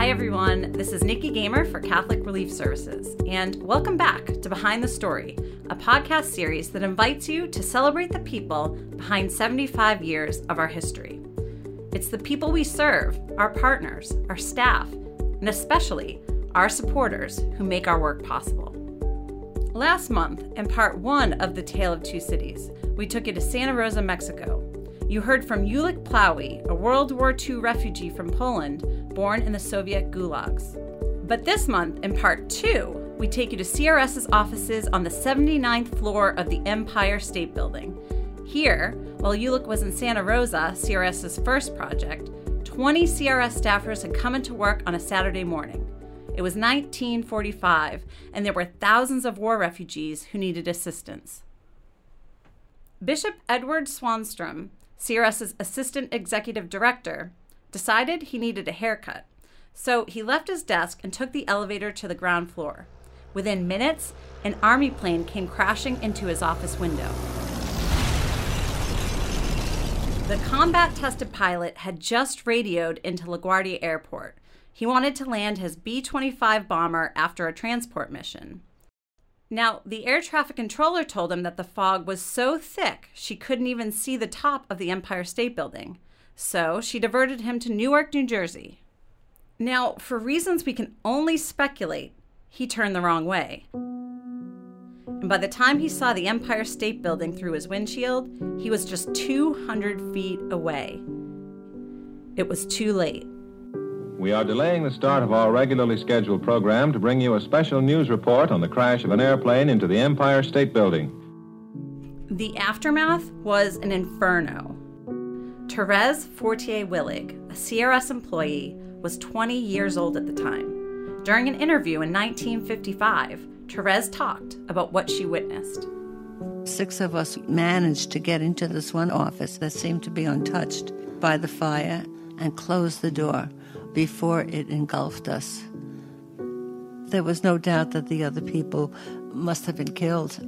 Hi, everyone. This is Nikki Gamer for Catholic Relief Services, and welcome back to Behind the Story, a podcast series that invites you to celebrate the people behind 75 years of our history. It's the people we serve, our partners, our staff, and especially our supporters who make our work possible. Last month, in part one of The Tale of Two Cities, we took you to Santa Rosa, Mexico. You heard from Ulick Plowy, a World War II refugee from Poland born in the Soviet gulags. But this month, in part two, we take you to CRS's offices on the 79th floor of the Empire State Building. Here, while Ulick was in Santa Rosa, CRS's first project, 20 CRS staffers had come into work on a Saturday morning. It was 1945, and there were thousands of war refugees who needed assistance. Bishop Edward Swanstrom, CRS's assistant executive director, decided he needed a haircut. So he left his desk and took the elevator to the ground floor. Within minutes, an army plane came crashing into his office window. The combat tested pilot had just radioed into LaGuardia Airport. He wanted to land his B 25 bomber after a transport mission. Now, the air traffic controller told him that the fog was so thick she couldn't even see the top of the Empire State Building. So she diverted him to Newark, New Jersey. Now, for reasons we can only speculate, he turned the wrong way. And by the time he saw the Empire State Building through his windshield, he was just 200 feet away. It was too late. We are delaying the start of our regularly scheduled program to bring you a special news report on the crash of an airplane into the Empire State Building. The aftermath was an inferno. Therese Fortier Willig, a CRS employee, was 20 years old at the time. During an interview in 1955, Therese talked about what she witnessed. Six of us managed to get into this one office that seemed to be untouched by the fire and close the door before it engulfed us. There was no doubt that the other people must have been killed.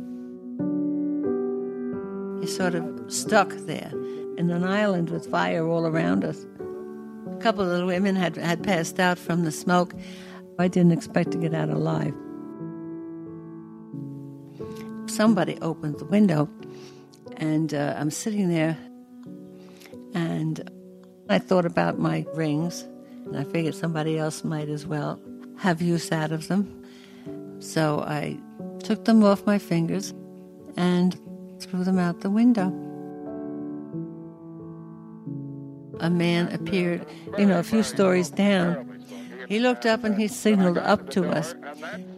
You sort of stuck there in an island with fire all around us. A couple of the women had, had passed out from the smoke. I didn't expect to get out alive. Somebody opened the window, and uh, I'm sitting there, and I thought about my rings, and I figured somebody else might as well have use out of them. So I took them off my fingers and threw them out the window. a man appeared, you know, a few stories down. He looked up and he signaled up to us.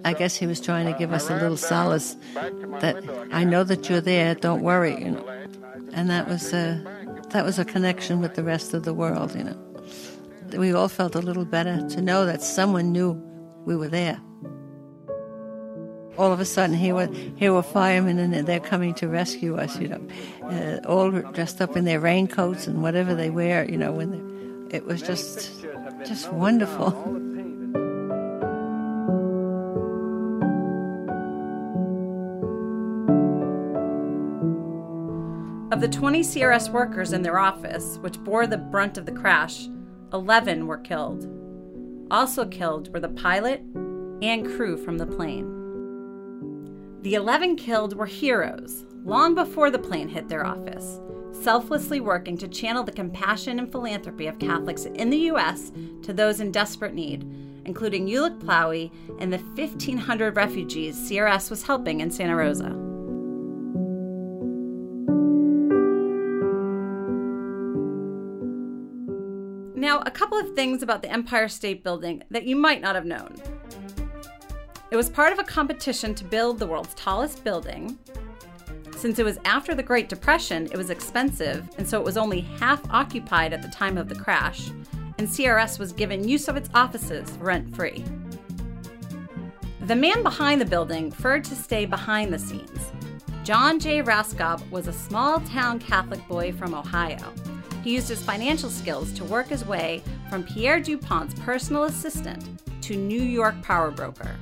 I guess he was trying to give us a little solace that I know that you're there. Don't worry, you know. And that was a that was a connection with the rest of the world, you know. We all felt a little better to know that someone knew we were there. All of a sudden here were here were firemen and they're coming to rescue us you know uh, all dressed up in their raincoats and whatever they wear you know when it was just just wonderful. Of the 20 CRS workers in their office, which bore the brunt of the crash, 11 were killed. Also killed were the pilot and crew from the plane. The 11 killed were heroes long before the plane hit their office, selflessly working to channel the compassion and philanthropy of Catholics in the U.S. to those in desperate need, including Ulick Plowey and the 1,500 refugees CRS was helping in Santa Rosa. A couple of things about the Empire State Building that you might not have known. It was part of a competition to build the world's tallest building. Since it was after the Great Depression, it was expensive, and so it was only half occupied at the time of the crash, and CRS was given use of its offices rent free. The man behind the building preferred to stay behind the scenes. John J. Raskob was a small town Catholic boy from Ohio. He used his financial skills to work his way from Pierre DuPont's personal assistant to New York power broker.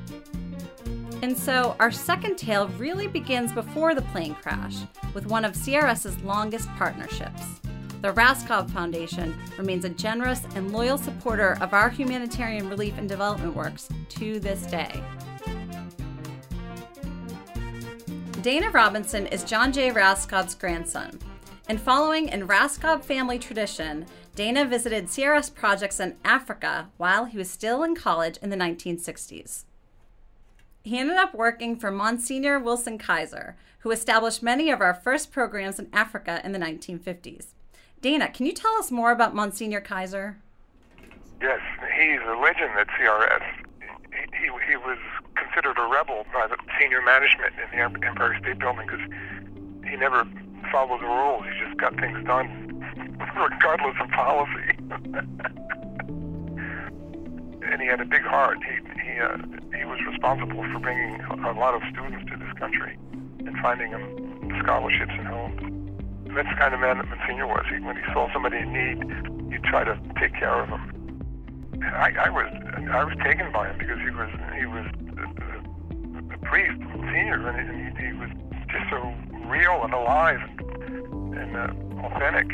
And so our second tale really begins before the plane crash with one of CRS's longest partnerships. the Raskob Foundation remains a generous and loyal supporter of our humanitarian relief and development works to this day. Dana Robinson is John J. Raskob's grandson. And following in Raskob family tradition, Dana visited CRS projects in Africa while he was still in college in the 1960s. He ended up working for Monsignor Wilson Kaiser, who established many of our first programs in Africa in the 1950s. Dana, can you tell us more about Monsignor Kaiser? Yes, he's a legend at CRS. He, he, he was considered a rebel by the senior management in the Empire State Building because he never followed the rules. He just got things done regardless of policy. and he had a big heart. He he uh, he was responsible for bringing a lot of students to this country and finding them scholarships and homes that's the kind of man that Monsignor was. He, when he saw somebody in need, he'd try to take care of them. I, I was I was taken by him because he was he was a, a, a priest, Monsignor, and, and he, he was just so real and alive and, and uh, authentic.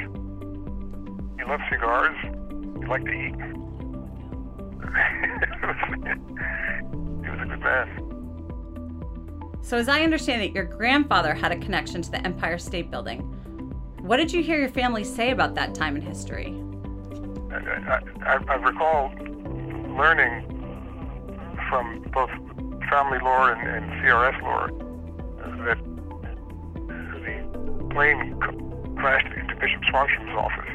He loved cigars. He liked to eat. he was a good man. So, as I understand it, your grandfather had a connection to the Empire State Building. What did you hear your family say about that time in history? I, I, I recall learning from both family lore and, and CRS lore plane crashed into Bishop Swanstrom's office.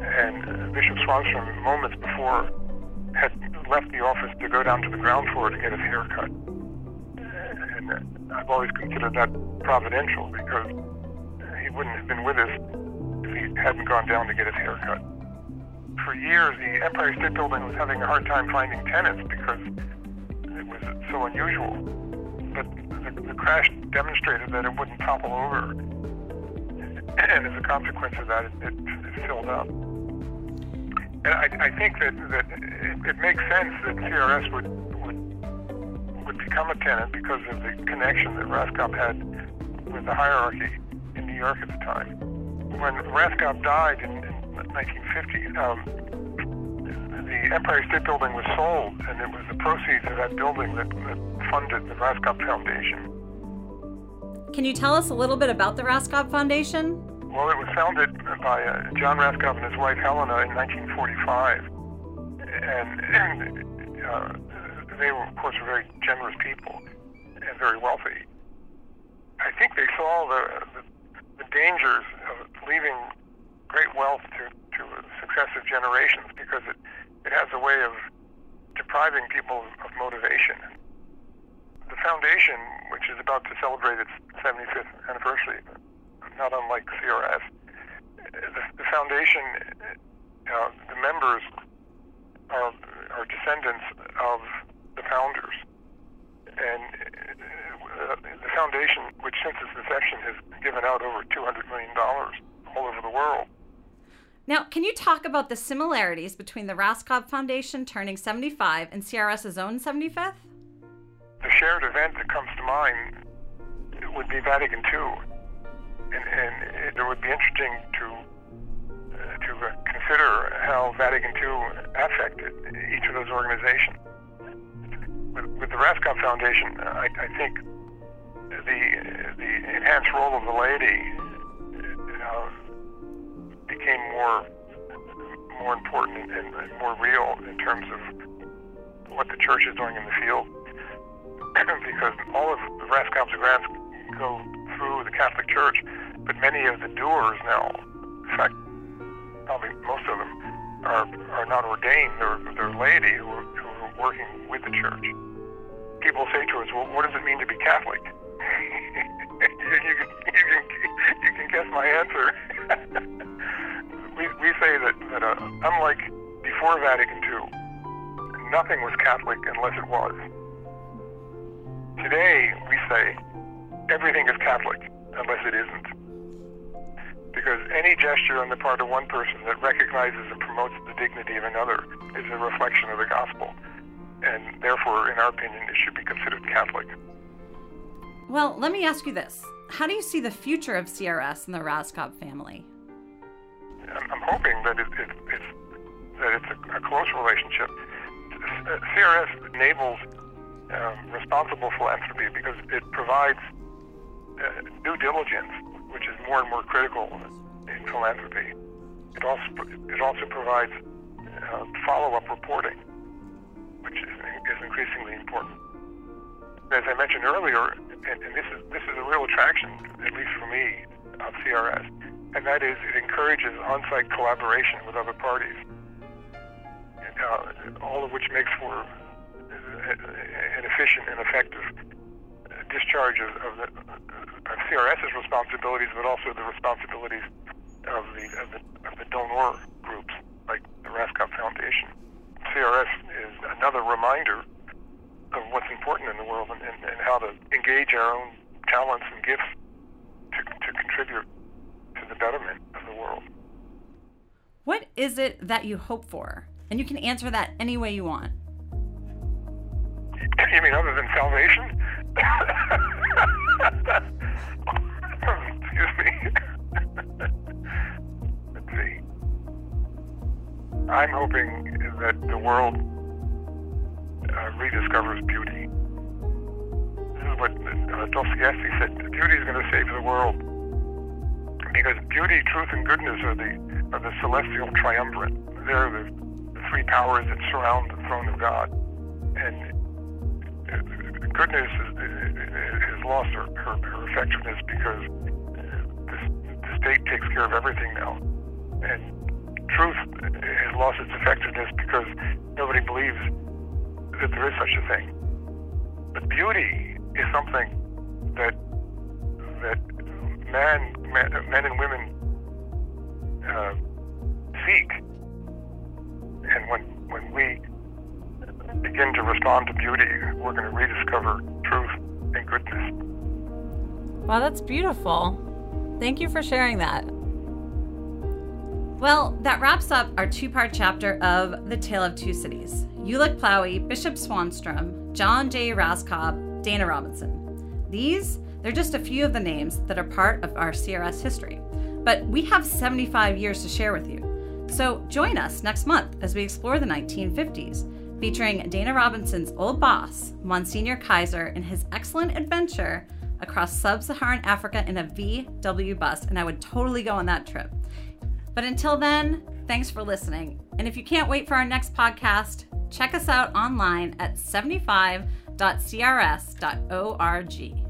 And uh, Bishop Swanstrom, moments before, had left the office to go down to the ground floor to get his hair cut. And uh, I've always considered that providential because he wouldn't have been with us if he hadn't gone down to get his hair cut. For years, the Empire State Building was having a hard time finding tenants because it was so unusual. But the, the crash demonstrated that it wouldn't topple over. And as a consequence of that, it, it, it filled up. And I, I think that, that it, it makes sense that CRS would, would would become a tenant because of the connection that Raskob had with the hierarchy in New York at the time. When Raskob died in, in 1950, um, the Empire State Building was sold, and it was the proceeds of that building that, that funded the Raskob Foundation. Can you tell us a little bit about the Raskob Foundation? Well, it was founded by uh, John Raskob and his wife Helena in 1945, and, and uh, they were, of course, very generous people and very wealthy. I think they saw the, the the dangers of leaving great wealth to, to successive generations because it, it has a way of depriving people of motivation. The foundation, which is about to celebrate its 75th anniversary, not unlike CRS, the, the foundation, uh, the members are, are descendants of the founders. And uh, the foundation, which since its inception has given out over $200 million all over the world. Now, can you talk about the similarities between the Raskob Foundation turning 75 and CRS's own 75th? Shared event that comes to mind would be Vatican II. And, and it would be interesting to uh, to uh, consider how Vatican II affected each of those organizations. With, with the Raskob Foundation, I, I think the the enhanced role of the laity uh, became more more important and, and more real in terms of what the church is doing in the field, because all of the Raskob's grants go through the Catholic Church, but many of the doers now, in fact, probably most of them, are are not ordained. They're they're laity who are, who are working with the church. People say to us, "Well, what does it mean to be Catholic?" you, can, you, can, you can guess my answer. we, we say that, that uh, unlike before Vatican II, nothing was Catholic unless it was. Today, we say everything is Catholic unless it isn't. Because any gesture on the part of one person that recognizes and promotes the dignity of another is a reflection of the gospel. And therefore, in our opinion, it should be considered Catholic. Well, let me ask you this. How do you see the future of CRS and the Raskob family? I'm hoping that it, it, it's that it's a, a close relationship. CRS enables um, responsible philanthropy because it provides uh, due diligence, which is more and more critical in philanthropy. It also it also provides uh, follow-up reporting, which is, is increasingly important. As I mentioned earlier, and, and this is this is a real attraction, at least for me, of CRS, and that is it encourages on-site collaboration with other parties, and, uh, all of which makes for an efficient and effective uh, discharge of, of, the, uh, of CRS's responsibilities, but also the responsibilities of the, of the, of the donor groups like the Raskob Foundation. CRS is another reminder of what's important in the world and, and, and how to engage our own talents and gifts to, to contribute to the betterment of the world. What is it that you hope for? And you can answer that any way you want. You mean other than salvation? Excuse me. Let's see. I'm hoping that the world uh, rediscovers beauty. This is what uh, Dostoevsky said. Beauty is going to save the world because beauty, truth, and goodness are the are the celestial triumvirate. They're the, the three powers that surround the throne of God, and goodness has lost her, her, her effectiveness because the, the state takes care of everything now. And truth has lost its effectiveness because nobody believes that there is such a thing. But beauty is something that respond to beauty, we're going to rediscover truth and goodness. Wow, that's beautiful. Thank you for sharing that. Well, that wraps up our two part chapter of The Tale of Two Cities Ulick Plowey, Bishop Swanstrom, John J. Raskob, Dana Robinson. These, they're just a few of the names that are part of our CRS history. But we have 75 years to share with you. So join us next month as we explore the 1950s featuring Dana Robinson's old boss, Monsignor Kaiser, and his excellent adventure across sub Saharan Africa in a VW bus. And I would totally go on that trip. But until then, thanks for listening. And if you can't wait for our next podcast, check us out online at 75.crs.org.